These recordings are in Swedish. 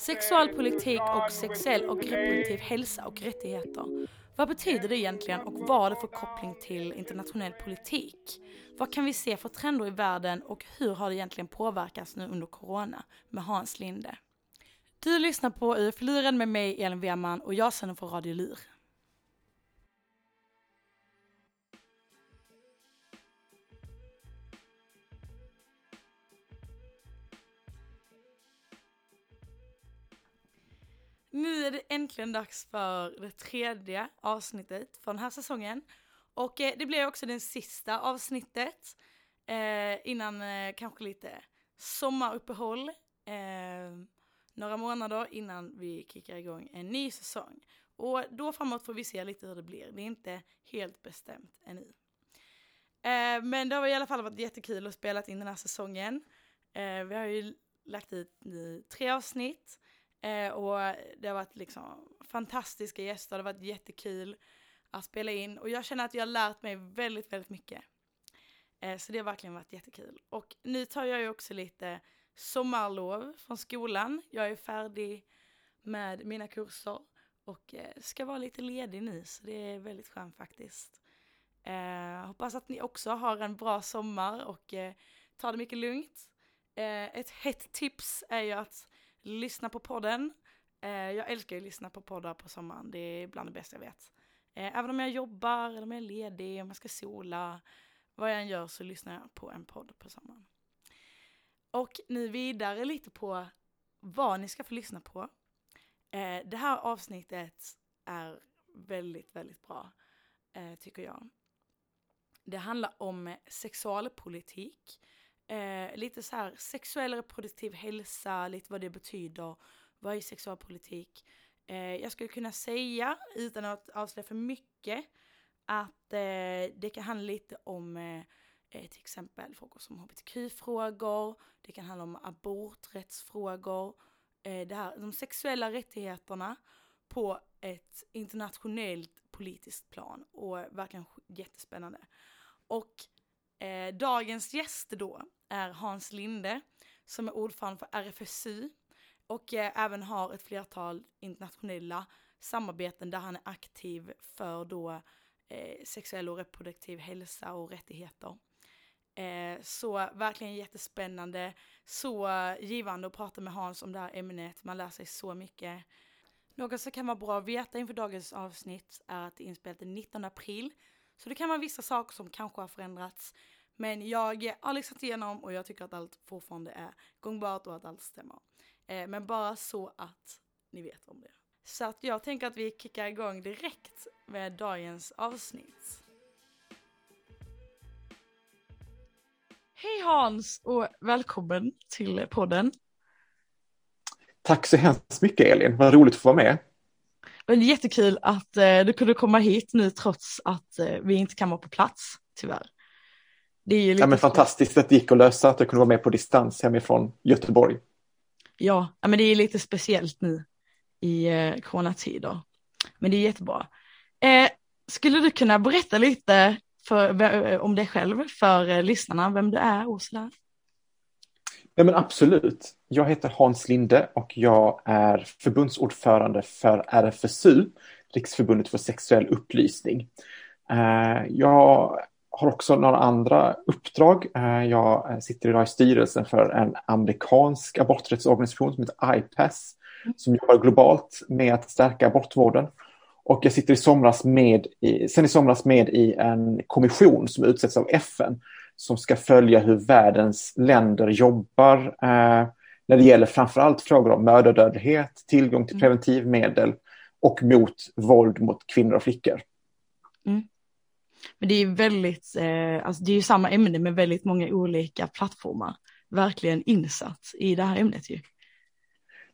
Sexualpolitik och sexuell och reproduktiv hälsa och rättigheter. Vad betyder det egentligen och vad har det för koppling till internationell politik? Vad kan vi se för trender i världen och hur har det egentligen påverkats nu under corona med Hans Linde? Du lyssnar på UF-luren med mig Elin Weman och jag sänder för Radio Lur. Nu är det äntligen dags för det tredje avsnittet för den här säsongen. Och eh, det blir också det sista avsnittet eh, innan eh, kanske lite sommaruppehåll. Eh, några månader innan vi kickar igång en ny säsong. Och då framåt får vi se lite hur det blir. Det är inte helt bestämt ännu. Eh, men det har i alla fall varit jättekul att spela in den här säsongen. Eh, vi har ju lagt ut tre avsnitt. Eh, och det har varit liksom fantastiska gäster, det har varit jättekul att spela in och jag känner att jag har lärt mig väldigt, väldigt mycket. Eh, så det har verkligen varit jättekul. Och nu tar jag ju också lite sommarlov från skolan. Jag är färdig med mina kurser och eh, ska vara lite ledig nu så det är väldigt skönt faktiskt. Eh, hoppas att ni också har en bra sommar och eh, tar det mycket lugnt. Eh, ett hett tips är ju att lyssna på podden. Eh, jag älskar ju att lyssna på poddar på sommaren, det är bland det bästa jag vet. Eh, även om jag jobbar, eller om jag är ledig, om jag ska sola, vad jag än gör så lyssnar jag på en podd på sommaren. Och nu vidare lite på vad ni ska få lyssna på. Eh, det här avsnittet är väldigt, väldigt bra, eh, tycker jag. Det handlar om sexualpolitik Eh, lite så här sexuell reproduktiv hälsa, lite vad det betyder. Vad är sexualpolitik? Eh, jag skulle kunna säga, utan att avslöja för mycket, att eh, det kan handla lite om eh, eh till exempel frågor som hbtq-frågor, det kan handla om aborträttsfrågor, eh, det här, de sexuella rättigheterna på ett internationellt politiskt plan och verkligen jättespännande. Och Eh, dagens gäst då är Hans Linde som är ordförande för RFSU och eh, även har ett flertal internationella samarbeten där han är aktiv för då eh, sexuell och reproduktiv hälsa och rättigheter. Eh, så verkligen jättespännande, så givande att prata med Hans om det här ämnet, man lär sig så mycket. Något som kan vara bra att veta inför dagens avsnitt är att det är inspelat den 19 april så det kan vara vissa saker som kanske har förändrats. Men jag har lyssnat igenom och jag tycker att allt fortfarande är gångbart och att allt stämmer. Eh, men bara så att ni vet om det. Så att jag tänker att vi kickar igång direkt med dagens avsnitt. Hej Hans och välkommen till podden. Tack så hemskt mycket Elin, vad roligt att få vara med. Är jättekul att eh, du kunde komma hit nu trots att eh, vi inte kan vara på plats, tyvärr. Det är ju lite ja, men fantastiskt att det gick att lösa, att jag kunde vara med på distans hemifrån Göteborg. Ja, men det är lite speciellt nu i eh, coronatider. Men det är jättebra. Eh, skulle du kunna berätta lite för, eh, om dig själv för eh, lyssnarna, vem du är och sådär? Ja, men absolut. Jag heter Hans Linde och jag är förbundsordförande för RFSU, Riksförbundet för sexuell upplysning. Eh, jag har också några andra uppdrag. Eh, jag eh, sitter idag i styrelsen för en amerikansk aborträttsorganisation som heter IPAS som jobbar globalt med att stärka abortvården. Och jag sitter i somras med i, sen i somras med i en kommission som utsätts av FN som ska följa hur världens länder jobbar eh, när det gäller framförallt frågor om mödradödlighet, tillgång till mm. preventivmedel och mot våld mot kvinnor och flickor. Mm. Men det är väldigt, eh, alltså det är ju samma ämne med väldigt många olika plattformar. Verkligen insatt i det här ämnet ju.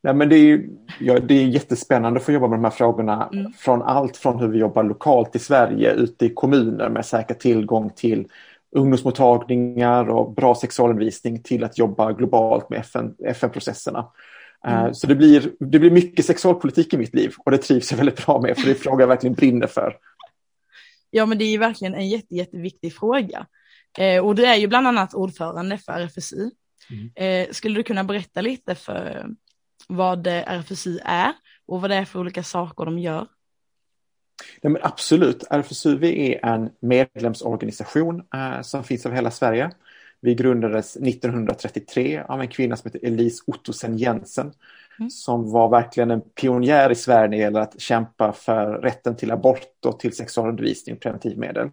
Nej, men det, är ju, ja, det är jättespännande att få jobba med de här frågorna mm. från allt från hur vi jobbar lokalt i Sverige ute i kommuner med säker tillgång till ungdomsmottagningar och bra sexualundervisning till att jobba globalt med FN, FN-processerna. Eh, mm. Så det blir, det blir mycket sexualpolitik i mitt liv och det trivs jag väldigt bra med för det är frågor jag verkligen brinner för. Ja, men det är verkligen en jätte, jätteviktig fråga. Eh, och du är ju bland annat ordförande för RFSU. Mm. Eh, skulle du kunna berätta lite för vad RFSU är och vad det är för olika saker de gör? Ja, men absolut, RFSU är en medlemsorganisation eh, som finns över hela Sverige. Vi grundades 1933 av en kvinna som heter Elise Ottosen Jensen mm. som var verkligen en pionjär i Sverige när det gäller att kämpa för rätten till abort och till sexualundervisning och preventivmedel.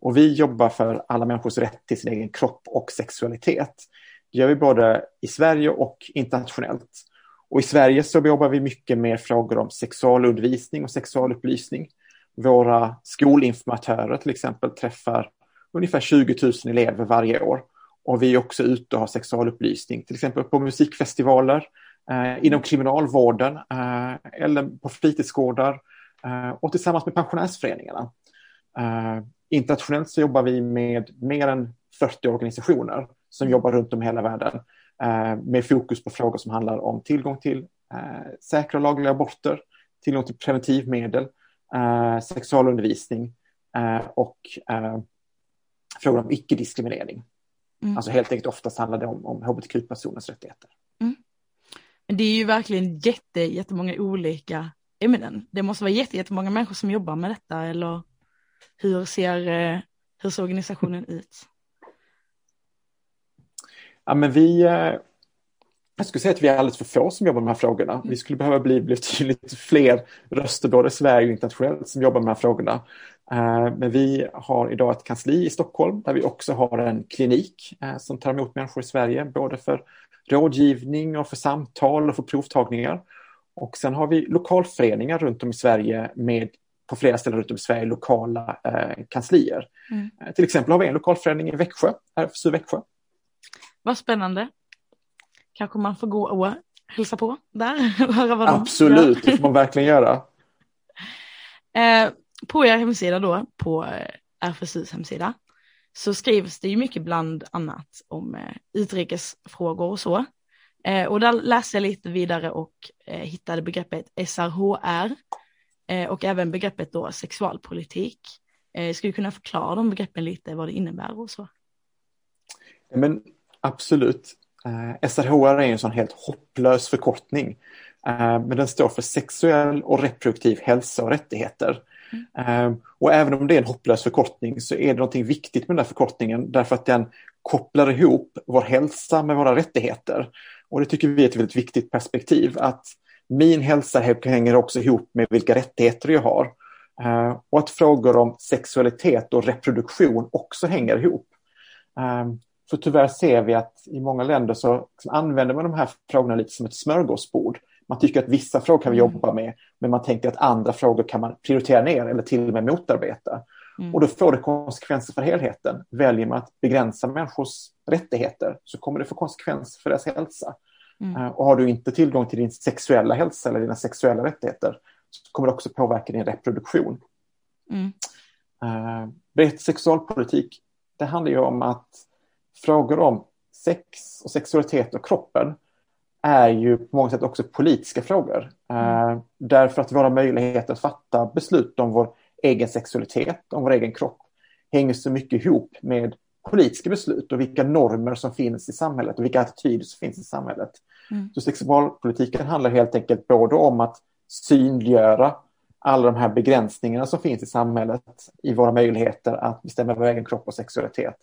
Och vi jobbar för alla människors rätt till sin egen kropp och sexualitet. Det gör vi både i Sverige och internationellt. Och i Sverige så jobbar vi mycket med frågor om sexualundervisning och sexualupplysning. Våra skolinformatörer till exempel träffar ungefär 20 000 elever varje år. Och vi är också ute och har sexualupplysning, till exempel på musikfestivaler, eh, inom kriminalvården eh, eller på fritidsgårdar eh, och tillsammans med pensionärsföreningarna. Eh, internationellt så jobbar vi med mer än 40 organisationer som jobbar runt om i hela världen med fokus på frågor som handlar om tillgång till eh, säkra och lagliga aborter, tillgång till preventivmedel, sexualundervisning och frågor om icke-diskriminering. Mm. Alltså helt enkelt oftast handlar det om, om hbtq-personers rättigheter. Mm. Men det är ju verkligen jätte, jättemånga olika ämnen. Det måste vara jätte, jättemånga människor som jobbar med detta eller hur ser, eh, hur ser organisationen ut? Ja, men vi, eh, jag skulle säga att vi är alldeles för få som jobbar med de här frågorna. Vi skulle behöva bli betydligt fler röster, både i Sverige och internationellt, som jobbar med de här frågorna. Eh, men vi har idag ett kansli i Stockholm där vi också har en klinik som tar emot människor i Sverige, både för rådgivning och för samtal och för provtagningar. Och sen har vi lokalföreningar runt om i Sverige med på flera ställen runt om i Sverige lokala eh, kanslier. Mm. Eh, till exempel har vi en lokalförening i Växjö, RFSU Växjö. Vad spännande. Kanske man får gå och hälsa på där höra vad Absolut, de det får man verkligen göra. Eh, på er hemsida då, på eh, RFSUs hemsida, så skrivs det ju mycket bland annat om eh, utrikesfrågor och så. Eh, och där läste jag lite vidare och eh, hittade begreppet SRHR och även begreppet då sexualpolitik. Skulle du kunna förklara de begreppen lite, vad det innebär och så? Men absolut. Eh, SRHR är en sån helt hopplös förkortning. Eh, men den står för sexuell och reproduktiv hälsa och rättigheter. Mm. Och även om det är en hopplös förkortning så är det någonting viktigt med den här förkortningen därför att den kopplar ihop vår hälsa med våra rättigheter. Och det tycker vi är ett väldigt viktigt perspektiv att min hälsa hänger också ihop med vilka rättigheter jag har. Uh, och att frågor om sexualitet och reproduktion också hänger ihop. För tyvärr ser vi att i många länder så använder man de här frågorna lite som ett smörgåsbord. Man tycker att vissa frågor kan vi mm. jobba med, men man tänker att andra frågor kan man prioritera ner eller till och med motarbeta. Mm. Och då får det konsekvenser för helheten. Väljer man att begränsa människors rättigheter så kommer det få konsekvenser för deras hälsa. Mm. Eh, och har du inte tillgång till din sexuella hälsa eller dina sexuella rättigheter så kommer det också påverka din reproduktion. Mm. Uh, sexualpolitik, det handlar ju om att frågor om sex och sexualitet och kroppen är ju på många sätt också politiska frågor. Mm. Uh, därför att våra möjligheter att fatta beslut om vår egen sexualitet, om vår egen kropp, hänger så mycket ihop med politiska beslut och vilka normer som finns i samhället och vilka attityder som finns i samhället. Mm. Så sexualpolitiken handlar helt enkelt både om att synliggöra alla de här begränsningarna som finns i samhället i våra möjligheter att bestämma vår egen kropp och sexualitet.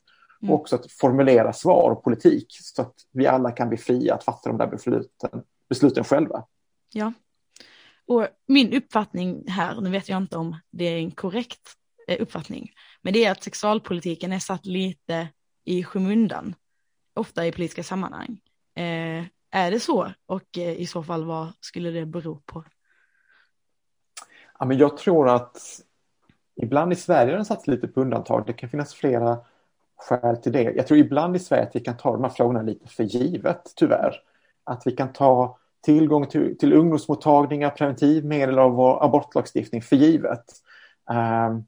Mm. Och också att formulera svar och politik så att vi alla kan bli fria att fatta de där besluten, besluten själva. Ja, och min uppfattning här, nu vet jag inte om det är en korrekt eh, uppfattning, men det är att sexualpolitiken är satt lite i skymundan, ofta i politiska sammanhang. Eh, är det så? Och eh, i så fall vad skulle det bero på? Ja, men jag tror att ibland i Sverige har den satts lite på undantag. Det kan finnas flera skäl till det. Jag tror ibland i Sverige att vi kan ta de här frågorna lite för givet, tyvärr. Att vi kan ta tillgång till, till ungdomsmottagningar, preventivmedel och vår abortlagstiftning för givet. Um,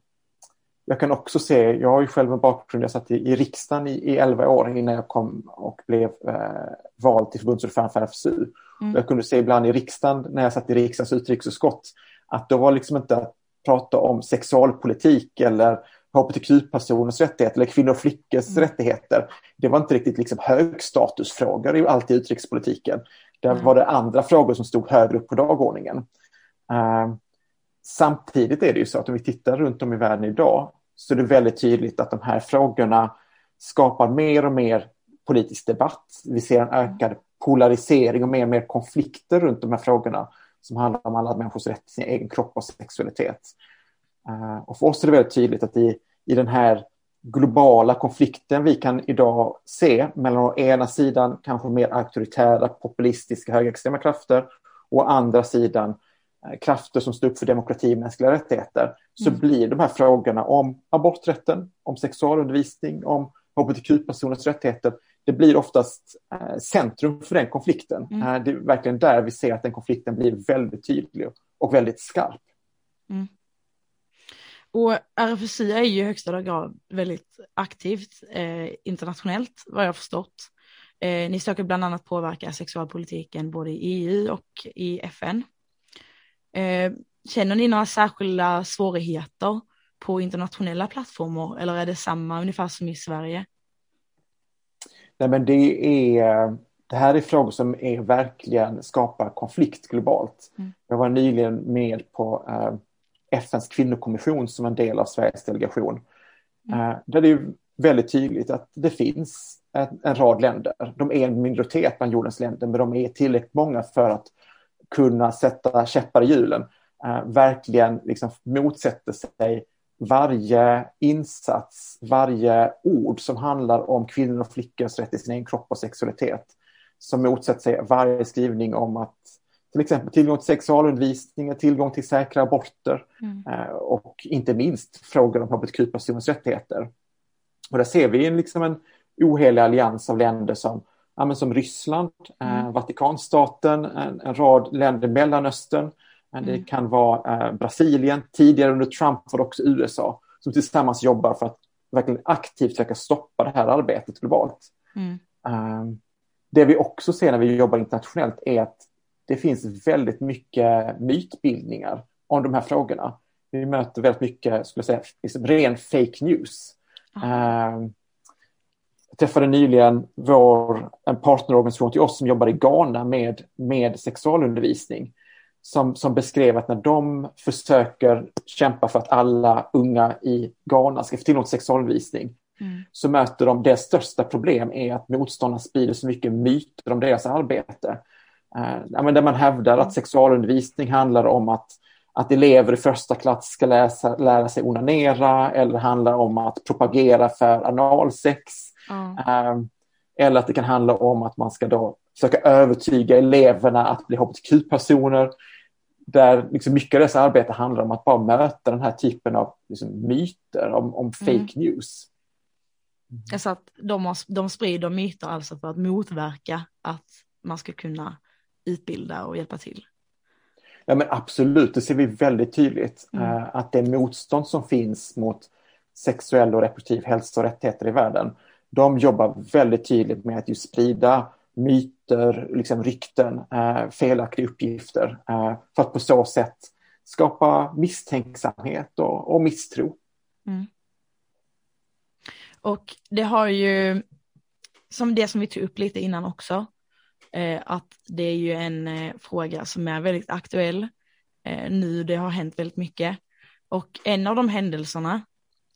jag kan också se, jag har ju själv en bakgrund, jag satt i, i riksdagen i, i 11 år innan jag kom och blev eh, vald till förbundsordförande för RFSU. Mm. Jag kunde se ibland i riksdagen, när jag satt i riksdagens utrikesutskott, att det var liksom inte att prata om sexualpolitik eller hbtq-personers rättigheter eller kvinnor och flickors mm. rättigheter. Det var inte riktigt liksom högstatusfrågor i allt i utrikespolitiken. Där mm. var det andra frågor som stod högre upp på dagordningen. Uh, samtidigt är det ju så att om vi tittar runt om i världen idag så är det väldigt tydligt att de här frågorna skapar mer och mer politisk debatt. Vi ser en ökad polarisering och mer och mer konflikter runt de här frågorna som handlar om alla människors rätt till sin egen kropp och sexualitet. Uh, och för oss är det väldigt tydligt att i, i den här globala konflikten vi kan idag se mellan å ena sidan kanske mer auktoritära, populistiska, högerextrema krafter och å andra sidan eh, krafter som står upp för demokrati och mänskliga rättigheter, så mm. blir de här frågorna om aborträtten, om sexualundervisning, om hbtq-personers rättigheter, det blir oftast eh, centrum för den konflikten. Mm. Eh, det är verkligen där vi ser att den konflikten blir väldigt tydlig och väldigt skarp. Mm. Och RFSI är ju i högsta grad väldigt aktivt eh, internationellt vad jag har förstått. Eh, ni söker bland annat påverka sexualpolitiken både i EU och i FN. Eh, känner ni några särskilda svårigheter på internationella plattformar eller är det samma ungefär som i Sverige? Nej, men det, är, det här är frågor som är verkligen skapar konflikt globalt. Mm. Jag var nyligen med på uh, FNs kvinnokommission som en del av Sveriges delegation. Mm. Uh, där det är väldigt tydligt att det finns en, en, rad länder. De är en minoritet bland jordens länder, men de är tillräckligt många för att kunna sätta käppar i hjulen. Uh, verkligen liksom motsätter sig varje insats, varje ord som handlar om kvinnor och flickors rätt till sin egen kropp och sexualitet. Som motsätter sig varje skrivning om att till exempel tillgång till sexualundervisning, tillgång till säkra aborter mm. Eh, och inte minst frågor om hbtq-personers rättigheter. Och där ser vi liksom en ohelig allians av länder som, ja, som Ryssland, eh, mm. Vatikanstaten, en, en, rad länder i Mellanöstern, det mm. kan vara eh, Brasilien, tidigare under Trump var det också USA, som tillsammans jobbar för att verkligen aktivt försöka stoppa det här arbetet globalt. Mm. Um, det vi också ser när vi jobbar internationellt är att det finns väldigt mycket mytbildningar om de här frågorna. Vi möter väldigt mycket, skulle jag säga, liksom ren fake news. Mm. Um, jag träffade nyligen vår, en partnerorganisation till oss som jobbar i Ghana med, med sexualundervisning som, som beskrev att när de försöker kämpa för att alla unga i Ghana ska få tillgång till sexualundervisning mm. så möter de det största problem är att motståndarna sprider så mycket myter om deras arbete. Uh, där man hävdar att sexualundervisning handlar om att, att elever i första klass ska läsa, lära sig onanera eller handlar om att propagera för analsex. Mm. Uh, eller att det kan handla om att man ska då försöka övertyga eleverna att bli hbtq-personer där liksom mycket av dessa arbete handlar om att bara möta den här typen av liksom myter om, om fake mm. news. Alltså att de, har, de sprider myter alltså för att motverka att man ska kunna utbilda och hjälpa till. Ja men absolut, det ser vi väldigt tydligt. Mm. Uh, att det motstånd som finns mot sexuell och reproduktiv hälsa och rättigheter i världen, de jobbar väldigt tydligt med att just sprida myter, liksom rykten, eh, felaktiga uppgifter eh, för att på så sätt skapa misstänksamhet och, och misstro. Mm. Och det har ju, som det som vi tog upp lite innan också, eh, att det är ju en eh, fråga som är väldigt aktuell eh, nu, det har hänt väldigt mycket. Och en av de händelserna,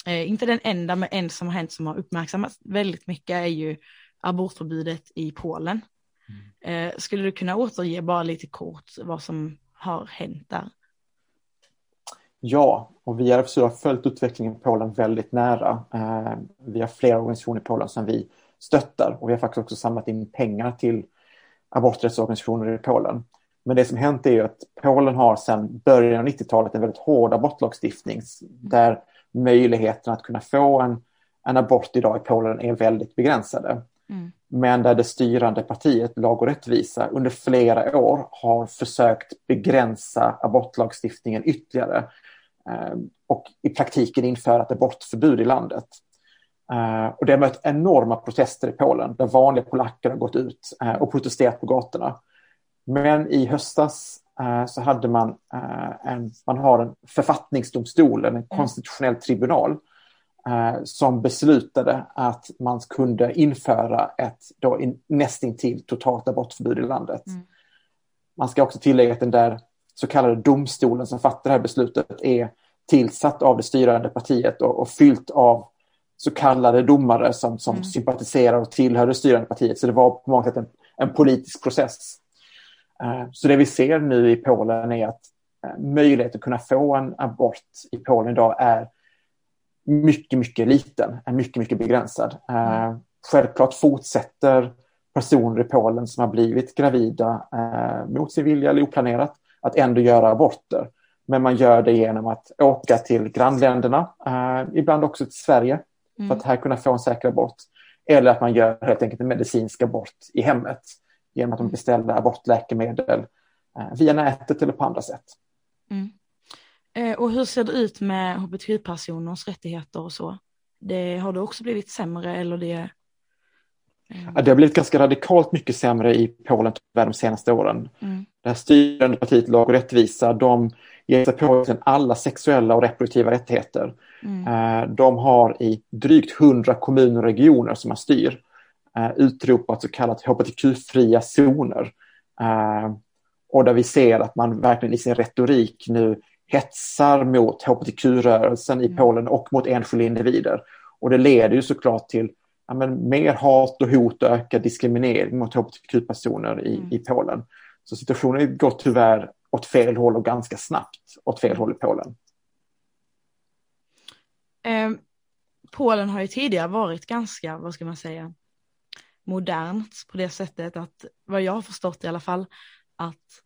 eh, inte den enda, men en som har hänt som har uppmärksammats väldigt mycket är ju abortförbudet i Polen. Mm. Eh, skulle du kunna återge bara lite kort vad som har hänt där? Ja, och vi har följt utvecklingen i Polen väldigt nära. Eh, vi har flera organisationer i Polen som vi stöttar och vi har faktiskt också samlat in pengar till aborträttsorganisationer i Polen. Men det som hänt är ju att Polen har sedan början av 90-talet en väldigt hård abortlagstiftning där möjligheten att kunna få en, en abort idag i Polen är väldigt begränsade. Mm. Men där det styrande partiet Lag och rättvisa under flera år har försökt begränsa abortlagstiftningen ytterligare eh, och i praktiken införa ett abortförbud i landet. Eh, och det har mött enorma protester i Polen där vanliga polacker har gått ut eh, och protesterat på gatorna. Men i höstas så hade man en, man har en författningsdomstol, en konstitutionell tribunal eh, som beslutade att man kunde införa ett då in, nästintill totalt abortförbud i landet. Mm. Man ska också tillägga att den där så kallade domstolen som fattar det här beslutet är tillsatt av det styrande partiet och, och fyllt av så kallade domare som, som mm. sympatiserar och tillhör det styrande partiet. Så det var på många sätt en, en politisk process. Uh, så det vi ser nu i Polen är att uh, möjligheten att kunna få en abort i Polen idag är mycket, mycket liten, är mycket, mycket begränsad. Uh, mm. Självklart fortsätter personer i Polen som har blivit gravida mot sin vilja eller oplanerat att ändå göra aborter. Men man gör det genom att åka till grannländerna, ibland också till Sverige, mm. för att här kunna få en säker abort. Eller att man gör helt enkelt en medicinsk abort i hemmet genom att de beställer abortläkemedel eh, via nätet eller på andra sätt. Mm. Eh, och hur ser det ut med hbtq-personers rättigheter och så? Det, har det också blivit sämre eller det? Eh... Ja, det har blivit ganska radikalt mycket sämre i Polen de senaste åren. Mm. Det här styrande partiet Lag och rättvisa, de ger sig på alla sexuella och reproduktiva rättigheter. Mm. Eh, de har i drygt hundra kommuner och regioner som man styr eh, utropat så kallat hbtq-fria zoner. Eh, och där vi ser att man verkligen i sin retorik nu hetsar mot hbtq-rörelsen i mm. Polen och mot enskilda individer. Och det leder ju såklart till ja, men, mer hat och hot och ökad diskriminering mot hbtq-personer i, mm. i Polen. Så situationen går tyvärr åt fel håll och ganska snabbt åt fel håll i Polen. Eh, Polen har ju tidigare varit ganska, vad ska man säga, modernt på det sättet att, vad jag har förstått i alla fall, att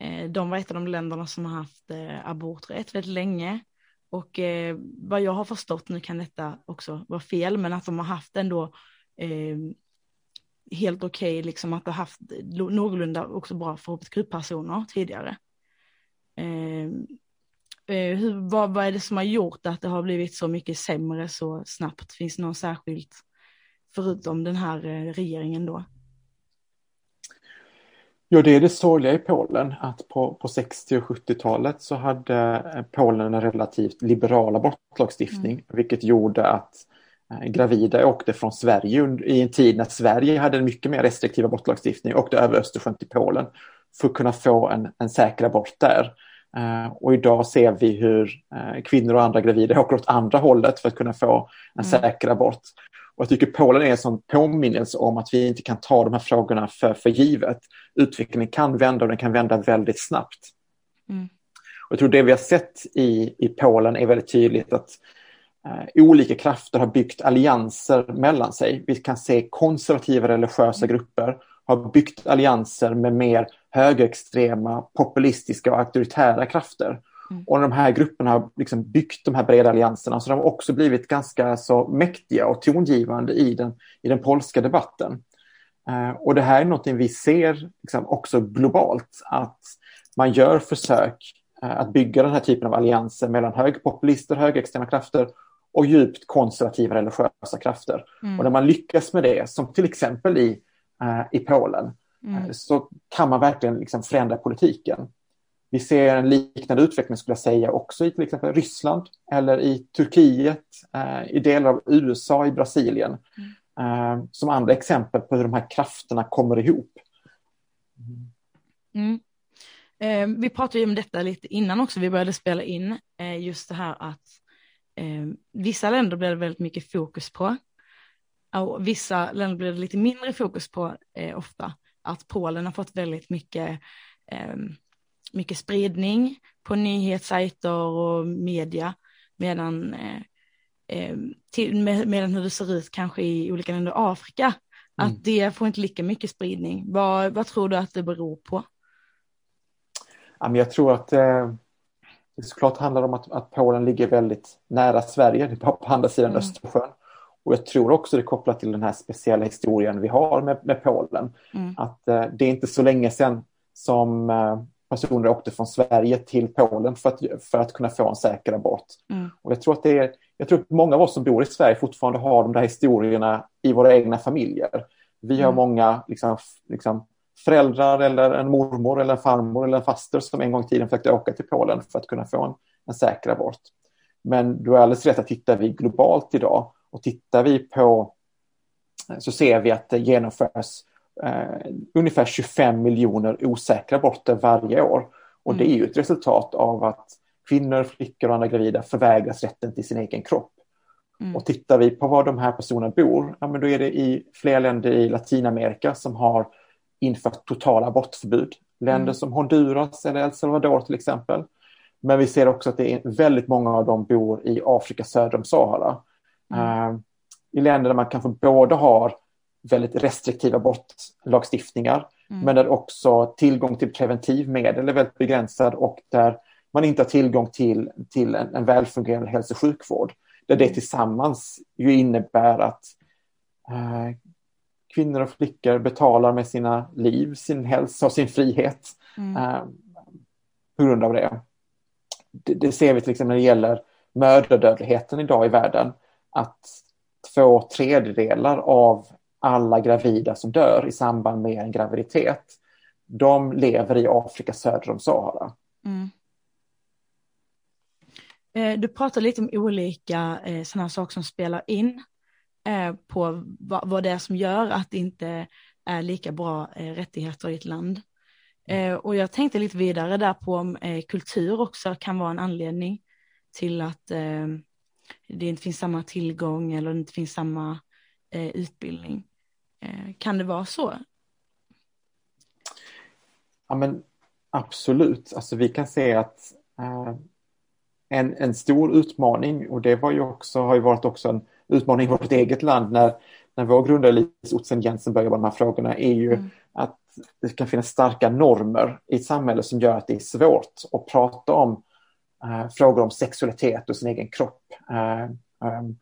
eh, de var ett av de länderna som har haft eh, aborträtt väldigt länge. Och eh, vad jag har förstått, nu kan detta också vara fel, men att de har haft ändå eh, helt okej, okay, liksom att de har haft någorlunda också bra för hbtq-personer tidigare. Eh, Eh, hur, vad, vad är det som har gjort att det har blivit så mycket sämre så snabbt? Finns det något särskilt förutom den här eh, regeringen då? Ja, det är det sorgliga i Polen att på, på 60 och 70-talet så hade eh, Polen en relativt liberal abortlagstiftning, mm. vilket gjorde att gravida åkte från Sverige i en tid när Sverige hade en mycket mer restriktiv abortlagstiftning och åkte över Östersjön till Polen för att kunna få en, en säker abort där. Eh, och idag ser vi hur eh, kvinnor och andra gravida åker åt andra hållet för att kunna få en mm. säker abort. Och jag tycker Polen är en sån påminnelse om att vi inte kan ta de här frågorna för, för givet. Utvecklingen kan vända och den kan vända väldigt snabbt. Mm. Och jag tror det vi har sett i, i Polen är väldigt tydligt att eh, olika krafter har byggt allianser mellan sig. Vi kan se konservativa religiösa mm. grupper har byggt allianser med mer högerextrema, populistiska och auktoritära krafter. Mm. Och de här grupperna har liksom byggt de här breda allianserna så de har också blivit ganska så mäktiga och tongivande i den, i den polska debatten. Eh, och det här är något vi ser liksom, också globalt, att man gör försök eh, att bygga den här typen av allianser mellan högerpopulister, högerextrema krafter och djupt konservativa religiösa krafter. Mm. Och när man lyckas med det, som till exempel i, eh, i Polen, mm. Eh, så kan man verkligen liksom förändra politiken. Vi ser en liknande utveckling skulle jag säga också i till exempel Ryssland eller i Turkiet, eh, i delar av USA, i Brasilien. Mm. Eh, som andra exempel på hur de här krafterna kommer ihop. Mm. Eh, vi pratade om detta lite innan också, vi började spela in, eh, just det här att eh, vissa länder blir det väldigt mycket fokus på. Och vissa länder blir det lite mindre fokus på ofta att Polen har fått väldigt mycket, eh, mycket spridning på nyhetssajter och media, medan, eh, eh till, med, medan hur det ser ut kanske i olika länder i Afrika, mm. att det får inte lika mycket spridning. Vad, vad tror du att det beror på? Jag tror att eh, det såklart handlar om att, att Polen ligger väldigt nära Sverige, det är på andra sidan mm. Östersjön. Och jag tror också det är kopplat till den här speciella historien vi har med, med Polen. Mm. Att eh, det är inte så länge sedan som eh, personer åkte från Sverige till Polen för att, för att kunna få en säker abort. Mm. Och jag tror att det är, jag tror att många av oss som bor i Sverige fortfarande har de där historierna i våra egna familjer. Vi har mm. många liksom, liksom, föräldrar eller en mormor eller en farmor eller en faster som en gång i tiden försökte åka till Polen för att kunna få en, en säker abort. Men du har alldeles rätt att tittar vi globalt idag och tittar vi på så ser vi att det genomförs eh, ungefär 25 miljoner osäkra aborter varje år. Och det är ju ett resultat av att kvinnor, flickor och andra gravida förvägras rätten till sin egen kropp. Mm. Och tittar vi på var de här personerna bor, ja, men då är det i flera länder i Latinamerika som har infört totala abortförbud. Länder mm. som Honduras eller El Salvador till exempel. Men vi ser också att det är väldigt många av dem bor i Afrika söder om Sahara. Mm. Uh, I länder där man kanske både har väldigt restriktiva abortlagstiftningar mm. men där också tillgång till preventivmedel är väldigt begränsad och där man inte har tillgång till, till en, en välfungerande hälso och sjukvård. Där det mm. tillsammans ju innebär att uh, kvinnor och flickor betalar med sina liv, sin hälsa och sin frihet mm. uh, på grund av det det, det ser vi till exempel när det gäller mödradödligheten idag i världen, att två tredjedelar av alla gravida som dör i samband med en graviditet, de lever i Afrika söder om Sahara. Mm. Eh, du pratar lite om olika eh, sådana saker som spelar in eh, på vad, det är som gör att det inte är lika bra rättigheter i ett land. Och jag tänkte lite vidare där på om kultur också kan vara en anledning till att eh, det inte finns samma tillgång eller inte finns samma eh, utbildning. Eh, kan det vara så? Ja men absolut, alltså vi kan se att eh, en, en stor utmaning och det var ju också, har ju varit också en utmaning i vårt eget land när, när vår grundare Lise Ottsen Jensen började med de här frågorna är ju mm. att det kan finnas starka normer i ett samhälle som gör att det är svårt att prata om frågor om sexualitet och sin egen kropp. Äh, ähm,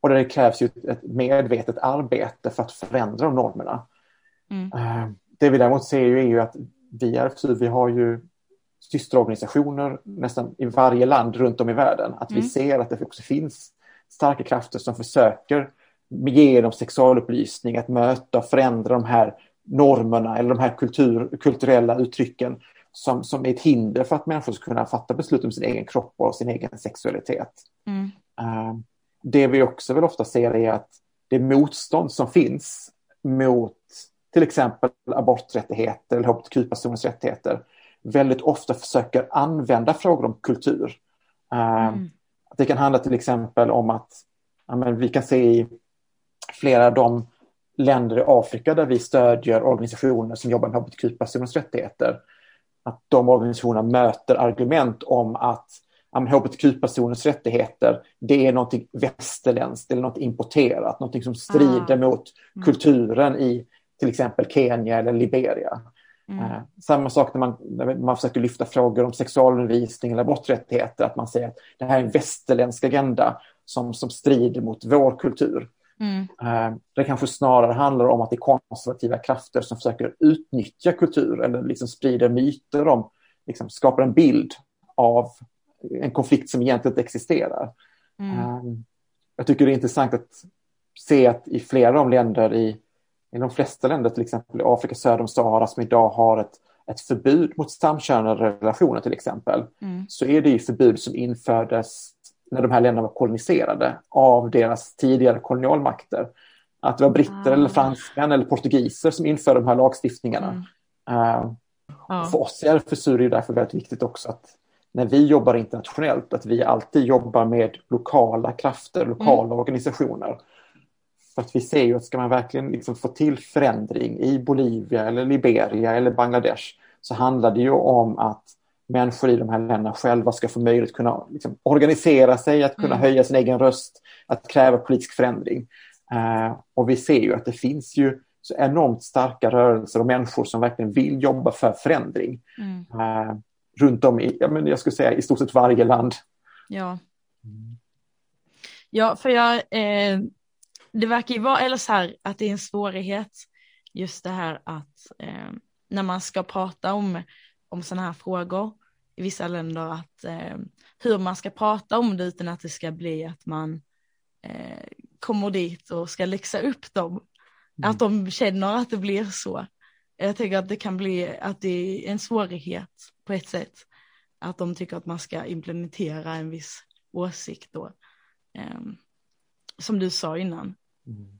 och det krävs ju ett medvetet arbete för att förändra de normerna. Mm. Äh, det vi däremot ser ju är ju att vi RFSU, vi har ju systerorganisationer nästan i varje land runt om i världen. Att mm. vi ser att det också finns starka krafter som försöker ge dem sexualupplysning, att möta och förändra de här normerna eller de här kultur, kulturella uttrycken som, som är ett hinder för att människor ska kunna fatta beslut om sin egen kropp och sin egen sexualitet. Mm. Uh, det vi också väl ofta ser är att det motstånd som finns mot till exempel aborträttigheter eller hbtq-personers rättigheter väldigt ofta försöker använda frågor om kultur. Uh, mm. Det kan handla till exempel om att ja, men vi kan se i flera av de länder i Afrika där vi stödjer organisationer som jobbar med hbtq-personers rättigheter, att de organisationerna möter argument om att hbtq-personers rättigheter, det är något västerländskt eller något importerat, något som strider ah. mot mm. kulturen i till exempel Kenya eller Liberia. Mm. Uh, samma sak när man, när man försöker lyfta frågor om sexualundervisning eller aborträttigheter, att man säger att det här är en västerländsk agenda som, som strider mot vår kultur. Mm. Eh, det kanske snarare handlar om att det är konservativa krafter som försöker utnyttja kultur eller liksom sprider myter om, liksom skapar en bild av en konflikt som egentligen inte existerar. Mm. Eh, jag tycker det är intressant att se att i flera av de länder i, i de flesta länder, till exempel i Afrika söder om Sahara som idag har ett, ett förbud mot samkönade relationer till exempel, mm. så är det ju förbud som infördes när de här länderna var koloniserade av deras tidigare kolonialmakter. Att det var britter ah. eller fransmän eller portugiser som införde de här lagstiftningarna. Mm. Uh, ah. För oss i RFSU är det därför väldigt viktigt också att när vi jobbar internationellt, att vi alltid jobbar med lokala krafter, lokala mm. organisationer. För att vi ser ju att ska man verkligen liksom få till förändring i Bolivia eller Liberia eller Bangladesh så handlar det ju om att människor i de här länderna själva ska få möjlighet att kunna liksom, organisera sig, att kunna mm. höja sin egen röst, att kräva politisk förändring. Uh, och vi ser ju att det finns ju så enormt starka rörelser och människor som verkligen vill jobba för förändring. Mm. Uh, runt om i, ja, men jag skulle säga i stort sett varje land. Ja. Ja, för jag, eh, det verkar ju vara, eller så här, att det är en svårighet just det här att eh, när man ska prata om om sådana här frågor i vissa länder att eh, hur man ska prata om det utan att det ska bli att man eh, kommer dit och ska läxa upp dem. Mm. Att de känner att det blir så. Jag tänker att det kan bli att det är en svårighet på ett sätt. Att de tycker att man ska implementera en viss åsikt då. Um, som du sa innan. Mm.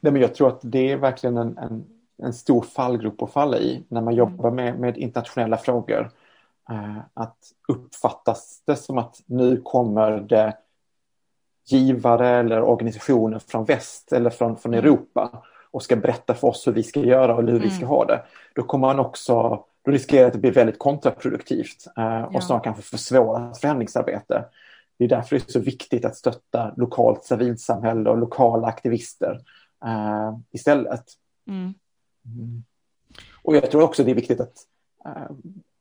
Nej, men jag tror att det är verkligen en, en, en stor fallgrop att falla i när man mm. jobbar med, med internationella frågor. Uh, att uppfattas det som att nu kommer det givare eller organisationer från väst eller från, från mm. Europa och ska berätta för oss hur vi ska göra och hur mm. vi ska mm. ha det. Då kommer man också, då riskerar det att bli väldigt kontraproduktivt och ja. snarare kanske försvåra förändringsarbete. Det är därför det är så viktigt att stötta lokalt civilsamhälle och lokala aktivister uh, istället. Mm. Mm. Och jag tror också det är viktigt att uh,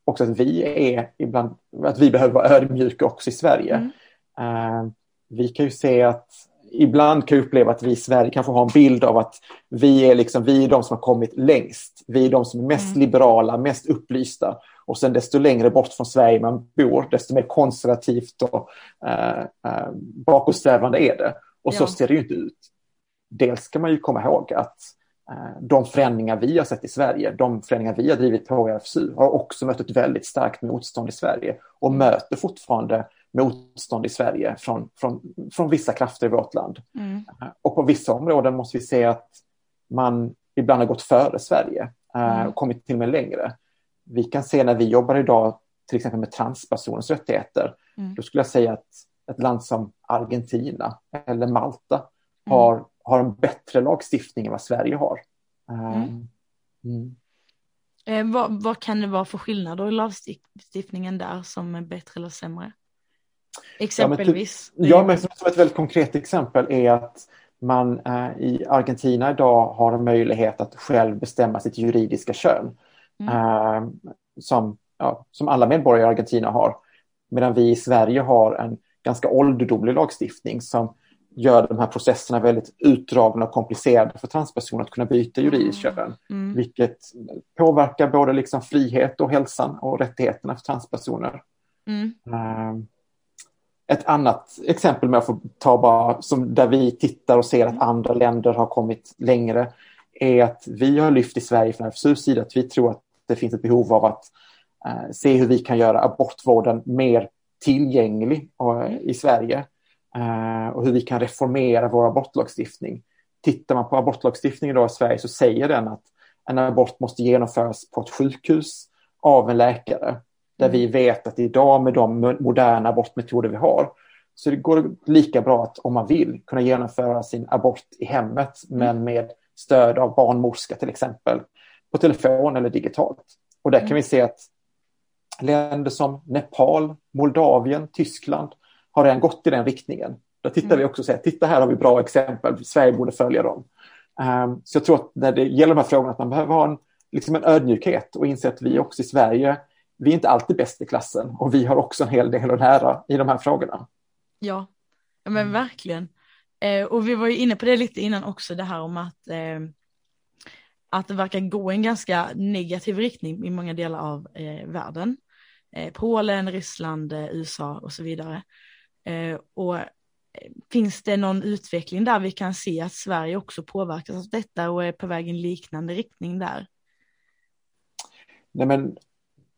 också att vi är ibland, att vi behöver vara ödmjuka också i Sverige. Mm. Uh, vi kan ju se att ibland kan jag uppleva att vi i Sverige kanske har en bild av att vi är, liksom, vi är de som har kommit längst. Vi är de som är mest mm. liberala, mest upplysta. Och sen desto längre bort från Sverige man bor, desto mer konservativt och eh, eh, bakåtsträvande är det. Och ja. så ser det ju inte ut. Dels kan man ju komma ihåg att de förändringar vi har sett i Sverige, de förändringar vi har drivit på RFSU har också mött ett väldigt starkt motstånd i Sverige och möter fortfarande motstånd i Sverige från, från, från vissa krafter i vårt land. Mm. Och på vissa områden måste vi se att man ibland har gått före Sverige mm. och kommit till och med längre. Vi kan se när vi jobbar idag till exempel med transpersoners rättigheter, mm. då skulle jag säga att ett land som Argentina eller Malta mm. har, har en bättre lagstiftning än vad Sverige har. Mm. Mm. Eh, vad, vad, kan det vara för skillnader i lagstiftningen där som är bättre eller sämre? Exempelvis. Ja, men, ja, men som ett väldigt konkret exempel är att man eh, i Argentina idag har en möjlighet att själv bestämma sitt juridiska kön. Mm. Eh, som, ja, som alla medborgare i Argentina har. Medan vi i Sverige har en ganska ålderdomlig lagstiftning som gör de här processerna väldigt utdragna och komplicerade för transpersoner att kunna byta juridiskt mm. kön. Mm. Vilket påverkar både liksom frihet och hälsan och rättigheterna för transpersoner. Mm. Uh, ett annat exempel med att få ta bara som där vi tittar och ser att andra länder har kommit längre är att vi har lyft i Sverige från RFSUs sida att vi tror att det finns ett behov av att eh, se hur vi kan göra abortvården mer tillgänglig och, i Sverige eh, och hur vi kan reformera vår abortlagstiftning. Tittar man på abortlagstiftningen idag i Sverige så säger den att en abort måste genomföras på ett sjukhus av en läkare där vi vet att idag med de moderna abortmetoder vi har så det går lika bra att om man vill kunna genomföra sin abort i hemmet mm. men med stöd av barnmorska till exempel på telefon eller digitalt. Och där kan mm. vi se att länder som Nepal, Moldavien, Tyskland har redan gått i den riktningen. Där tittar mm. vi också och säger, titta här har vi bra exempel, Sverige borde följa dem. Um, så jag tror att när det gäller de här frågorna att man behöver ha en, liksom en ödmjukhet och inse att vi också i Sverige vi är inte alltid bäst i klassen och vi har också en hel del att lära i de här frågorna. Ja, men verkligen. Eh, och vi var ju inne på det lite innan också, det här om att, eh, att det verkar gå en ganska negativ riktning i många delar av eh, världen. Eh, Polen, Ryssland, eh, USA och så vidare. Eh, och eh, finns det någon utveckling där vi kan se att Sverige också påverkas av detta och är på väg i en liknande riktning där? Nej men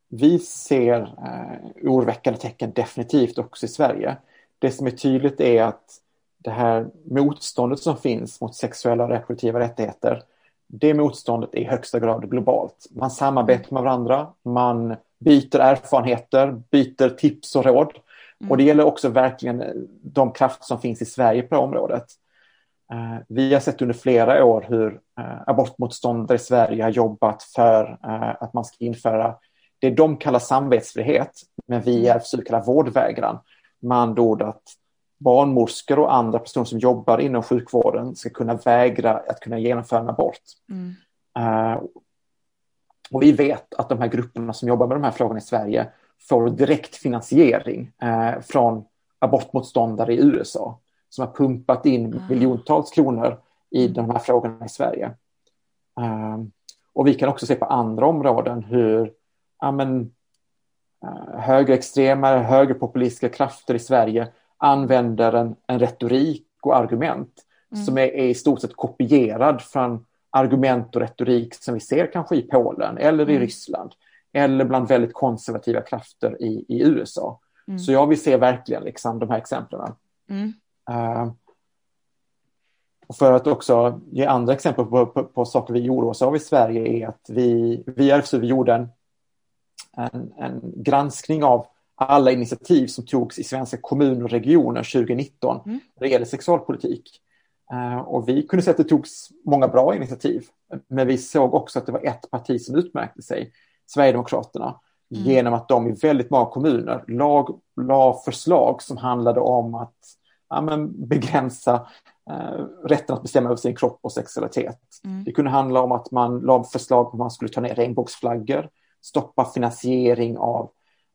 vi ser eh, oroväckande tecken definitivt också i Sverige. Det som är tydligt är att det här motståndet som finns mot sexuella och reproduktiva rättigheter, det motståndet är i högsta grad globalt. Man samarbetar med varandra, man byter erfarenheter, byter tips och råd. Mm. Och det gäller också verkligen de krafter som finns i Sverige på det området. Uh, vi har sett under flera år hur uh, abortmotståndare i Sverige har jobbat för att man ska införa det de kallar samvetsfrihet, men vi i RFSU kallar vårdvägran. Med andra ord att barnmorskor och andra personer som jobbar inom sjukvården ska kunna vägra att kunna genomföra en abort. Mm. Och vi vet att de här grupperna som jobbar med de här frågorna i Sverige får direkt finansiering uh, från abortmotståndare i USA som har pumpat in mm. miljontals kronor i de här frågorna i Sverige. Uh, och vi kan också se på andra områden hur ja, men, uh, högerextrema, högerpopulistiska krafter i Sverige använder en, en retorik och argument mm. som är, är, i stort sett kopierad från argument och retorik som vi ser kanske i Polen eller i mm. Ryssland eller bland väldigt konservativa krafter i, i USA. Mm. Så jag vill se verkligen liksom, de här exemplen. Mm. Uh, och för att också ge andra exempel på, på, på saker vi gjorde oss av i Sverige är att vi, vi RFSU gjorde en, en, en, granskning av alla initiativ som togs i svenska kommuner och regioner 2019 mm. när det gäller sexualpolitik. Uh, och vi kunde se att det togs många bra initiativ, men vi såg också att det var ett parti som utmärkte sig, Sverigedemokraterna, mm. genom att de i väldigt många kommuner lag, la förslag som handlade om att ja, men begränsa eh, rätten att bestämma över sin kropp och sexualitet. Mm. Det kunde handla om att man la förslag på att man skulle ta ner regnbågsflaggor, stoppa finansiering av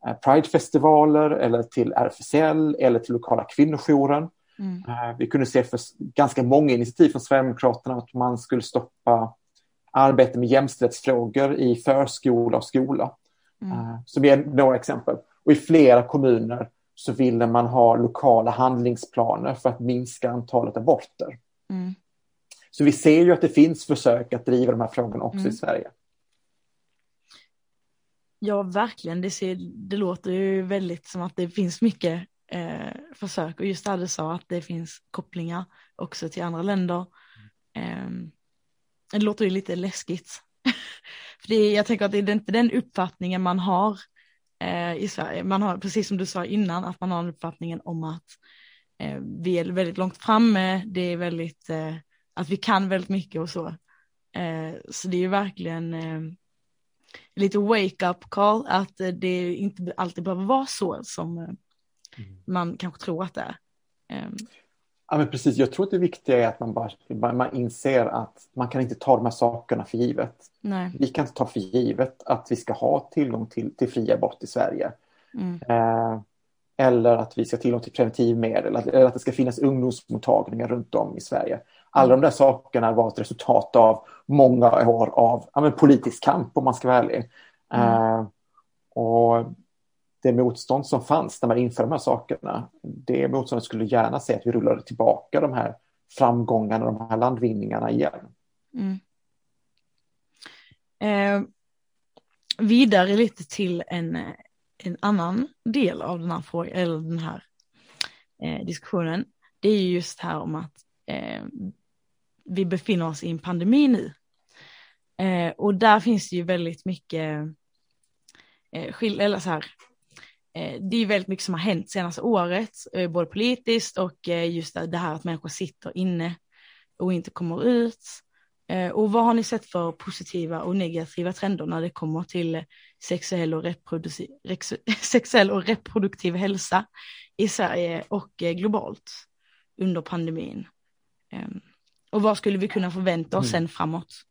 eh, Pridefestivaler eller till RFSL eller till lokala kvinnojouren. Mm. Eh, vi kunde se för ganska många initiativ från Sverigedemokraterna att man skulle stoppa arbete med jämställdhetsfrågor i förskola och skola. Mm. Eh, som är några exempel. Och i flera kommuner så ville man ha lokala handlingsplaner för att minska antalet aborter. Mm. Så vi ser ju att det finns försök att driva de här frågorna också mm. i Sverige. Ja, verkligen. Det, ser, det låter ju väldigt som att det finns mycket eh, försök och just det du sa att det finns kopplingar också till andra länder. Eh, det låter ju lite läskigt. För det, jag tänker att det är inte den uppfattningen man har eh, i Sverige. Man har, precis som du sa innan, att man har uppfattningen om att eh, vi är väldigt långt framme, det är väldigt, eh, att vi kan väldigt mycket och så. Eh, så det är ju verkligen eh, lite wake-up call, att det inte alltid behöver vara så som mm. man kanske tror att det är. Ja, men precis. Jag tror att det viktiga är att man bara man inser att man kan inte ta de här sakerna för givet. Nej. Vi kan inte ta för givet att vi ska ha tillgång till, till fri abort i Sverige. Mm. Eh, eller att vi ska ha tillgång till preventivmedel, eller att det ska finnas ungdomsmottagningar runt om i Sverige. Alla de där sakerna var ett resultat av många år av ja, politisk kamp, om man ska vara ärlig. Mm. Eh, och det motstånd som fanns när man införde de här sakerna, det motståndet skulle gärna se att vi rullade tillbaka de här framgångarna, de här landvinningarna igen. Mm. Eh, vidare lite till en, en annan del av den här, frågan, eller den här eh, diskussionen. Det är just här om att eh, vi befinner oss i en pandemi nu. Eh, och där finns det ju väldigt mycket eh, eller så här, det är väldigt mycket som har hänt senaste året, eh, både politiskt och eh, just det här att människor sitter inne och inte kommer ut. Och vad har ni sett för positiva och negativa trender när det kommer till sexuell och, reproduktiv, sexuell och reproduktiv hälsa i Sverige och globalt under pandemin? Ehm, och vad skulle vi kunna förvänta oss mm. sen framåt?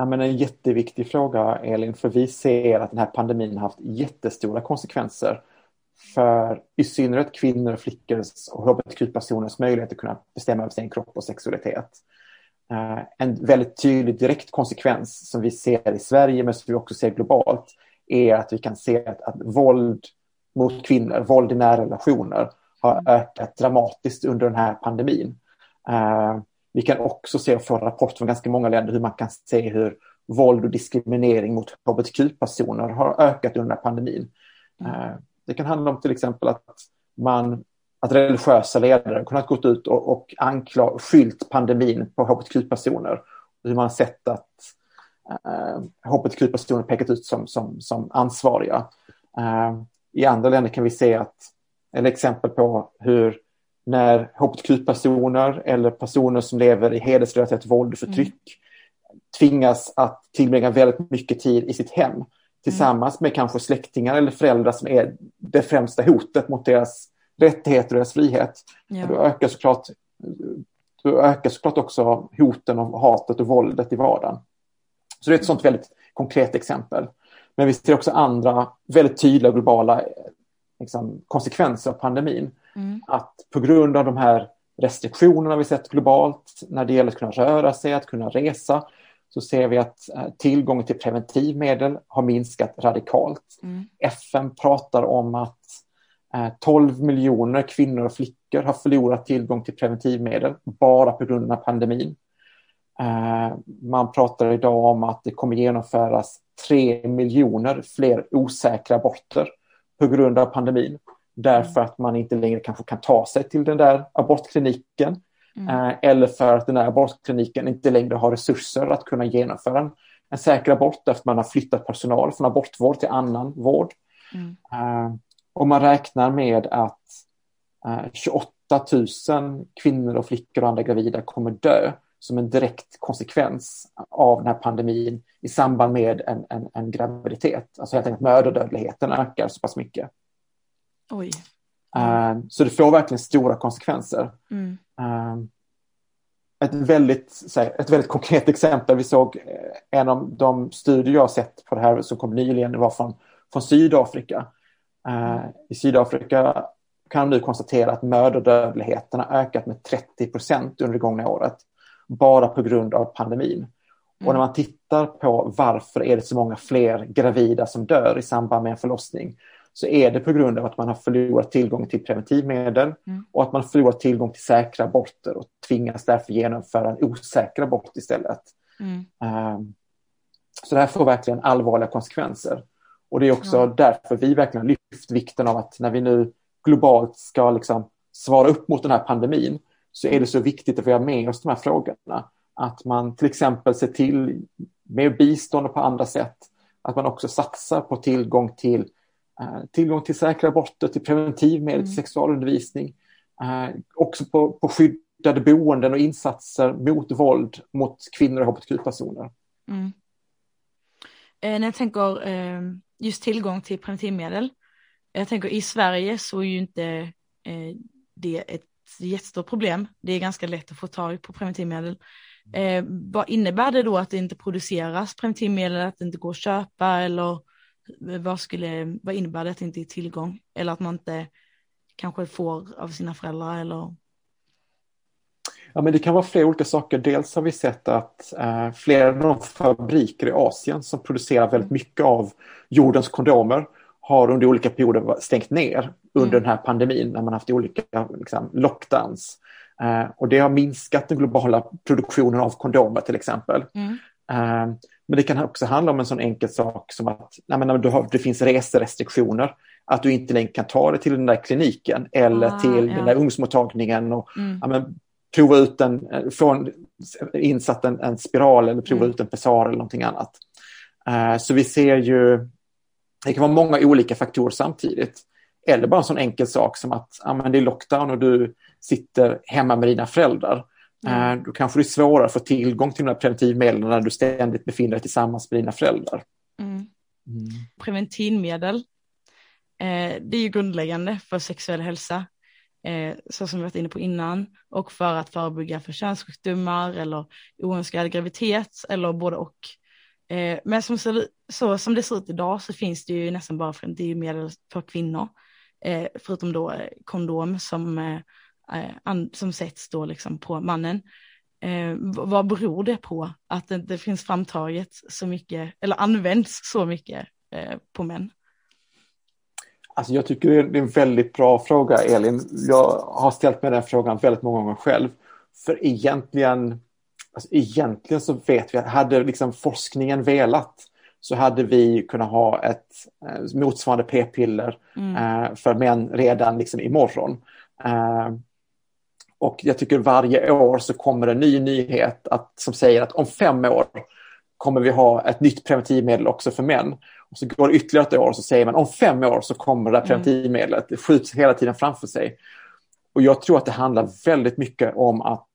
Ja, men en jätteviktig fråga, Elin, för vi ser att den här pandemin har haft jättestora konsekvenser för i synnerhet kvinnor, flickors och hbtq-personers möjlighet att kunna bestämma över sin kropp och sexualitet. Eh, en väldigt tydlig direkt konsekvens som vi ser i Sverige men som vi också ser globalt är att vi kan se att, att våld mot kvinnor, våld i nära relationer har ökat dramatiskt under den här pandemin. Uh, vi kan också se och få rapport från ganska många länder hur man kan se hur våld och diskriminering mot hbtq-personer har ökat under pandemin. Eh, det kan handla om till exempel att man att religiösa ledare kunnat gått ut och, och ankla, skylt pandemin på hbtq-personer. Hur man har sett att eh, hbtq-personer pekat ut som, som, som ansvariga. Eh, I andra länder kan vi se att, eller exempel på hur när hbtq-personer eller personer som lever i hedersrelaterat våld och förtryck mm. tvingas att tillbringa väldigt mycket tid i sitt hem tillsammans med kanske släktingar eller föräldrar som är det främsta hotet mot deras rättigheter och deras frihet. Ja. Då, ökar såklart, då ökar såklart också hoten och hatet och våldet i vardagen. Så det är ett sånt väldigt konkret exempel. Men vi ser också andra väldigt tydliga globala liksom, konsekvenser av pandemin. Mm. Att på grund av de här restriktionerna vi sett globalt när det gäller att kunna röra sig, att kunna resa, så ser vi att eh, tillgången till preventivmedel har minskat radikalt. Mm. FN pratar om att 12 eh, miljoner kvinnor och flickor har förlorat tillgång till preventivmedel bara på grund av pandemin. Eh, man pratar idag om att det kommer genomföras 3 miljoner fler osäkra aborter på grund av pandemin. Därför att man inte längre kanske kan ta sig till den där abortkliniken. Mm. Eh, eller för att den där abortkliniken inte längre har resurser att kunna genomföra en, en säker abort efter man har flyttat personal från abortvård till annan vård. Mm. Uh, och man räknar med att uh, 28 000 kvinnor och flickor och andra gravida kommer dö som en direkt konsekvens av den här pandemin i samband med en, en, en graviditet. Alltså helt enkelt mödradödligheten ökar så pass mycket. Oj. Uh, så det får verkligen stora konsekvenser. Mm. Uh, ett, väldigt, ett väldigt konkret exempel, vi såg eh, en av de studier jag sett på det här som kom nyligen, det var från, från Sydafrika. Uh, I Sydafrika kan man nu konstatera att mödradödligheten har ökat med 30 procent under det gångna året bara på grund av pandemin. Mm. Och när man tittar på varför är det så många fler gravida som dör i samband med en förlossning så är det på grund av att man har förlorat tillgång till preventivmedel mm. och att man förlorat tillgång till säkra aborter och tvingas därför genomföra en osäker abort istället. Mm. Um, så det här får verkligen allvarliga konsekvenser. Och det är också ja. därför vi verkligen lyft vikten av att när vi nu globalt ska liksom svara upp mot den här pandemin så är det så viktigt att vi har med oss de här frågorna. Att man till exempel ser till med bistånd och på andra sätt att man också satsar på tillgång till tillgång till säkra aborter, till preventivmedel, till mm. sexualundervisning. Eh, också på, på skyddade boenden och insatser mot våld mot kvinnor och hbtq-personer. Mm. Eh, när jag tänker eh, just tillgång till preventivmedel. Jag tänker i Sverige så är ju inte eh, det ett jättestort problem. Det är ganska lätt att få tag på preventivmedel. Eh, vad innebär det då att det inte produceras preventivmedel, att det inte går att köpa eller vad, skulle, vad innebär det att inte är tillgång? Eller att man inte kanske får av sina föräldrar eller? Ja, men det kan vara flera olika saker. Dels har vi sett att eh, flera av de fabriker i Asien som producerar väldigt mycket av jordens kondomer har under olika perioder stängt ner under mm. den här pandemin när man haft olika liksom, lockdowns. Eh, och det har minskat den globala produktionen av kondomer till exempel. Mm. Eh, men det kan också handla om en sån enkel sak som att nej, men, du har, det finns reserestriktioner. Att du inte längre kan ta dig till den där kliniken eller ah, till ja. den där ungdomsmottagningen och mm. ja, men, prova ut en, få en, insatt en, en spiral eller prova mm. ut en pessar eller någonting annat. Uh, så vi ser ju det kan vara många olika faktorer samtidigt. Eller bara en sån enkel sak som att ja, men det är lockdown och du sitter hemma med dina föräldrar. Mm. Eh, då kanske det är svårare att få tillgång till de här preventivmedlen när du ständigt befinner dig tillsammans med dina föräldrar. Mm. Mm. Preventivmedel, eh, det är ju grundläggande för sexuell hälsa, eh, så som vi varit inne på innan, och för att förebygga för könssjukdomar eller oönskad graviditet eller både och. Eh, men som, så, så, som det ser ut idag så finns det ju nästan bara preventivmedel för kvinnor. Eh, förutom då eh, kondom som, som sätts då liksom på mannen. Eh, vad beror det på att det, det, finns framtaget så mycket, eller används så mycket på män? Alltså jag tycker det är en väldigt bra fråga Elin. Jag har ställt mig den frågan väldigt många gånger själv. För egentligen Alltså, egentligen så vet vi att hade liksom forskningen velat så hade vi kunnat ha ett eh, motsvarande p-piller mm. eh, för män redan liksom imorgon. Eh, och jag tycker varje år så kommer en ny nyhet att, som säger att om fem år kommer vi ha ett nytt preventivmedel också för män. Och så går det ytterligare ett år och så säger man om fem år så kommer det här mm. preventivmedlet. Det skjuts hela tiden framför sig. Och jag tror att det handlar väldigt mycket om att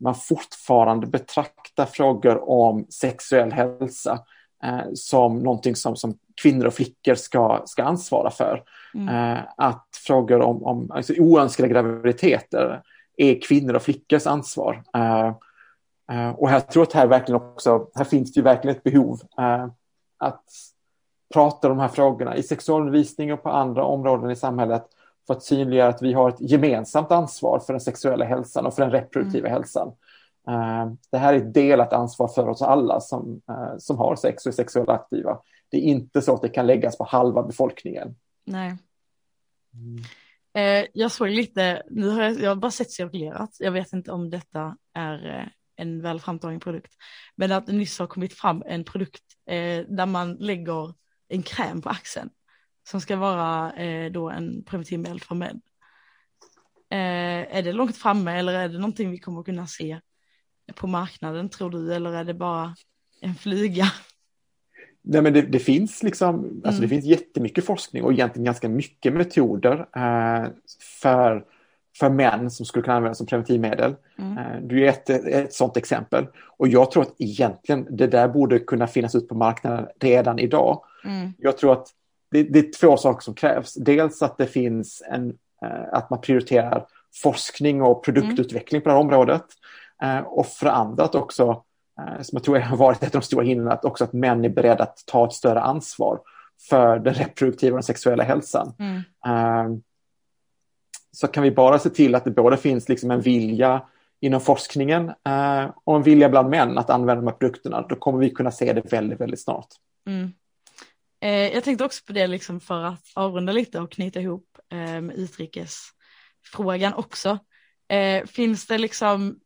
man fortfarande betraktar frågor om sexuell hälsa eh, som någonting som, som kvinnor och flickor ska, ska ansvara för. Mm. Eh, att frågor om, om alltså oönskade graviditeter är kvinnor och flickors ansvar. Eh, eh och här tror jag att här verkligen också, här finns det ju verkligen ett behov eh, att prata om de här frågorna i sexualundervisning och på andra områden i samhället för att synliggöra att vi har ett gemensamt ansvar för den sexuella hälsan och för den reproduktiva mm. hälsan. Det här är ett delat ansvar för oss alla som, som har sex och är sexuellt aktiva. Det är inte så att det kan läggas på halva befolkningen. Nej. Eh, jag såg lite, nu har jag, jag har bara sett cirkulerat, jag vet inte om detta är eh, en väl framtagen produkt, men att det nyss har kommit fram en produkt eh, där man lägger en kräm på axeln som ska vara eh, då en preventivmedel för män. Eh, är det långt framme eller är det någonting vi kommer kunna se på marknaden tror du eller är det bara en flyga? Nej, men det, det finns liksom, mm. alltså det mm. finns jättemycket forskning och egentligen ganska mycket metoder eh, för, för män som skulle kunna användas som preventivmedel. Mm. Eh, du är ett, ett sådant exempel. Och jag tror att egentligen det där borde kunna finnas ut på marknaden redan idag. Mm. Jag tror att det, det, är två saker som krävs. Dels att det finns en, eh, att man prioriterar forskning och produktutveckling på det här området. Eh, och för andra att också som jag tror har varit ett av de stora hindren, att också att män är beredda att ta ett större ansvar för den reproduktiva och den sexuella hälsan. Mm. Ehm, så kan vi bara se till att det både finns liksom en vilja inom forskningen eh, och en vilja bland män att använda de här produkterna, då kommer vi kunna se det väldigt, väldigt snart. Mm. Eh, jag tänkte också på det liksom för att avrunda lite och knyta ihop utrikesfrågan också. finns det liksom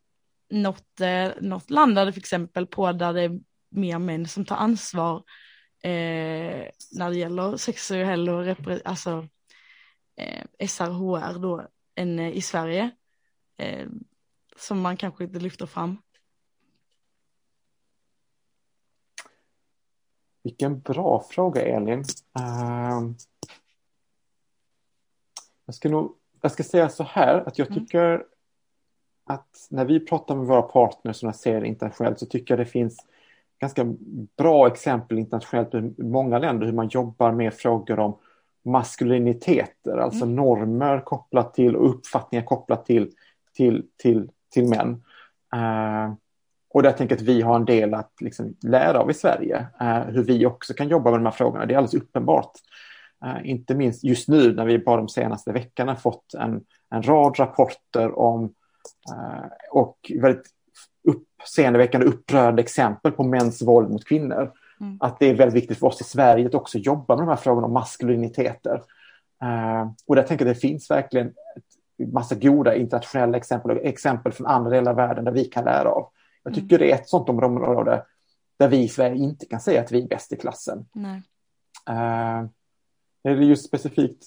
något, eh, något land det för exempel på där det är mer män som tar ansvar eh, när det gäller sexuell och alltså, eh, SRHR då än eh, i Sverige eh, som man kanske inte lyfter fram. Vilken bra fråga Elin. Uh, jag, ska nog, jag ska säga så här att jag mm. tycker att när vi pratar med våra partners och ser internationellt så tycker jag det finns ganska bra exempel internationellt i många länder hur man jobbar med frågor om maskuliniteter, alltså mm. normer kopplat till och uppfattningar kopplat till, till, till, till män. Uh, och där tänker jag att vi har en del att liksom lära av i Sverige, uh, hur vi också kan jobba med de här frågorna. Det är alldeles uppenbart. Uh, inte minst just nu när vi bara de senaste veckorna fått en, en rad rapporter om och väldigt uppseendeväckande upprörande exempel på mäns våld mot kvinnor. Mm. Att det är väldigt viktigt för oss i Sverige att också jobba med de här frågorna om maskuliniteter. Uh, och där tänker jag att det finns verkligen en massa goda internationella exempel och exempel från andra delar av världen där vi kan lära av. Jag tycker mm. det är ett sånt område där vi i Sverige inte kan säga att vi är bäst i klassen. Nej. Uh, det är just specifikt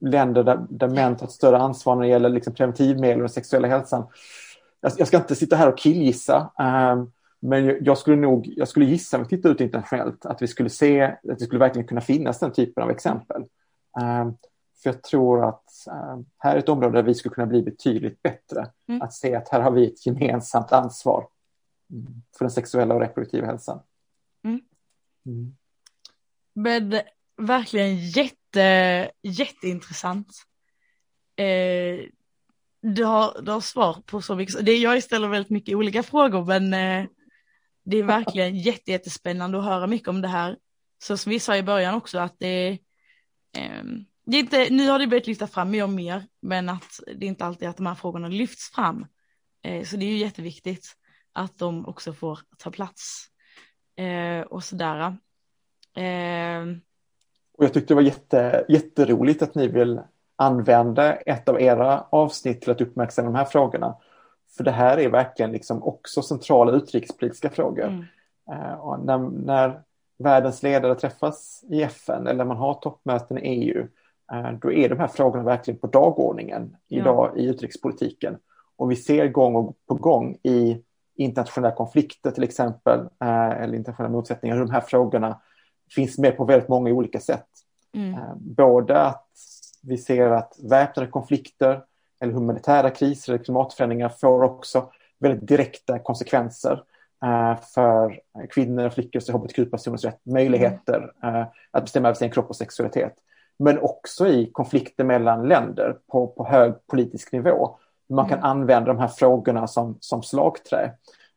länder där, där män tar ett större ansvar när det gäller liksom preventivmedel och sexuella hälsan. Jag, jag ska inte sitta här och killgissa, um, men jag skulle nog, jag skulle gissa om vi tittar ut internationellt att vi skulle se, att det skulle verkligen kunna finnas den typen av exempel. Um, för jag tror att um, här är ett område där vi skulle kunna bli betydligt bättre. Mm. Att se att här har vi ett gemensamt ansvar för den sexuella och reproduktiva hälsan. Mm. Mm. Men verkligen jätte, jätteintressant. Eh, du, har, du har svar på så mycket. Det, jag ställer väldigt mycket olika frågor men eh, det är verkligen jätte, jättespännande att höra mycket om det här. Så som vi sa i början också att det, eh, det är inte, nu har det börjat lyfta fram mer och mer men att det är inte alltid att de här frågorna lyfts fram. Eh, så det är ju jätteviktigt att de också får ta plats eh, och sådär. Eh, Eh, och jag tyckte det var jätte, jätteroligt att ni vill använda ett av era avsnitt till att uppmärksamma de här frågorna. För det här är verkligen liksom också centrala utrikespolitiska frågor. Mm. Uh, när, när, världens ledare träffas i FN eller man har toppmöten i EU, uh, eh, då är de här frågorna verkligen på dagordningen idag ja. i utrikespolitiken. Och vi ser gång på gång i internationella konflikter till exempel, uh, eller internationella motsättningar, hur de här frågorna finns med på väldigt många olika sätt. Mm. Eh, både att vi ser att väpnade konflikter eller humanitära kriser eller klimatförändringar får också väldigt direkta konsekvenser eh, för kvinnor och flickors och hbtq-personers rätt, möjligheter mm. att bestämma över sin kropp och sexualitet. Men också i konflikter mellan länder på, på hög politisk nivå. Man kan mm. använda de här frågorna som, som slagträ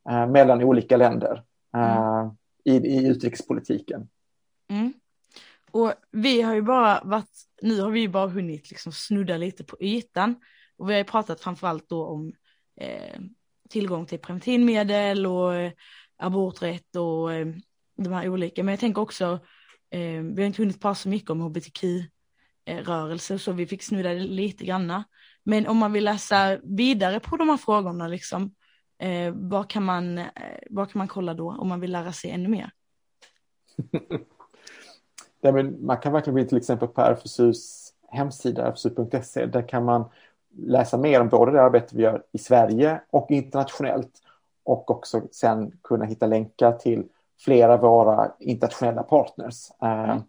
eh, mellan olika länder eh, mm. i, i utrikespolitiken. Mm. Och vi har ju bara varit, nu har vi ju bara hunnit liksom snudda lite på ytan. Och vi har ju pratat framförallt då om eh, tillgång till preventivmedel och eh, aborträtt och eh, de här olika. Men jag tänker också, eh, vi har inte hunnit prata så mycket om hbtq-rörelser så vi fick snudda lite granna. Men om man vill läsa vidare på de här frågorna, liksom, eh, vad, kan man, eh, vad kan man kolla då om man vill lära sig ännu mer? Ja, men man kan verkligen gå in till exempel på RFSUs hemsida, rfsu.se. Där kan man läsa mer om både det arbete vi gör i Sverige och internationellt och också sen kunna hitta länkar till flera av våra internationella partners. Eh, mm.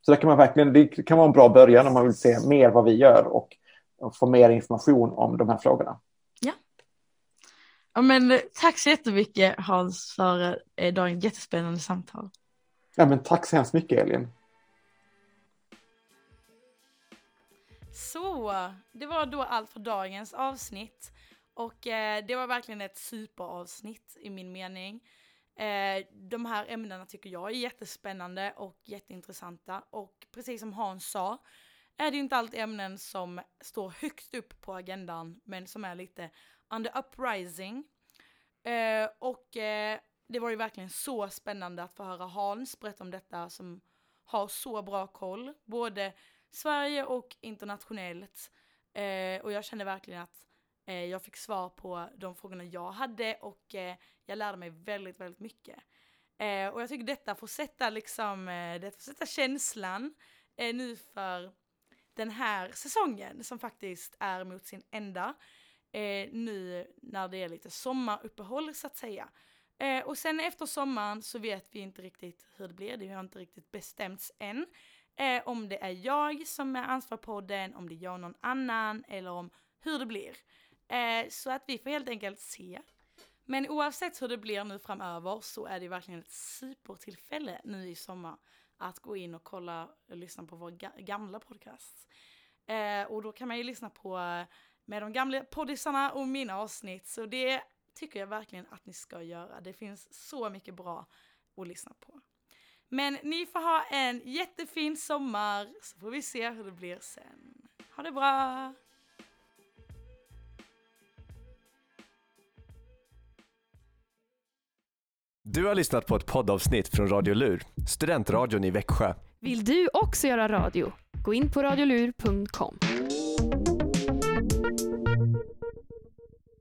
Så det kan man verkligen, det kan vara en bra början om man vill se mer vad vi gör och, och få mer information om de här frågorna. Ja. ja men, eh, tack så jättemycket Hans för eh, dagens jättespännande samtal. Ja, men tack så hemskt mycket Elin. Så, det var då allt för dagens avsnitt. Och eh, det var verkligen ett superavsnitt i min mening. Eh, de här ämnena tycker jag är jättespännande och jätteintressanta. Och precis som Hans sa är det inte alltid ämnen som står högst upp på agendan men som är lite under uprising. Eh, och eh, det var ju verkligen så spännande att få höra Hans berätta om detta som har så bra koll, både Sverige och internationellt. Eh, och jag kände verkligen att eh, jag fick svar på de frågorna jag hade och eh, jag lärde mig väldigt, väldigt mycket. Eh, och jag tycker detta får sätta liksom, eh, det får sätta känslan eh, nu för den här säsongen som faktiskt är mot sin ända. Eh, nu när det är lite sommaruppehåll så att säga. Eh, och sen efter sommaren så vet vi inte riktigt hur det blir, det har inte riktigt bestämts än. Eh, om det är jag som är ansvarig på podden, om det är jag och någon annan eller om hur det blir. Eh, så att vi får helt enkelt se. Men oavsett hur det blir nu framöver så är det verkligen ett supertillfälle nu i sommar att gå in och kolla och lyssna på vår ga gamla podcast. Eh, och då kan man ju lyssna på eh, med de gamla poddisarna och mina avsnitt. Så det tycker jag verkligen att ni ska göra. Det finns så mycket bra att lyssna på. Men ni får ha en jättefin sommar så får vi se hur det blir sen. Ha det bra! Du har lyssnat på ett poddavsnitt från Radio Lur, studentradion i Växjö. Vill du också göra radio? Gå in på radiolur.com.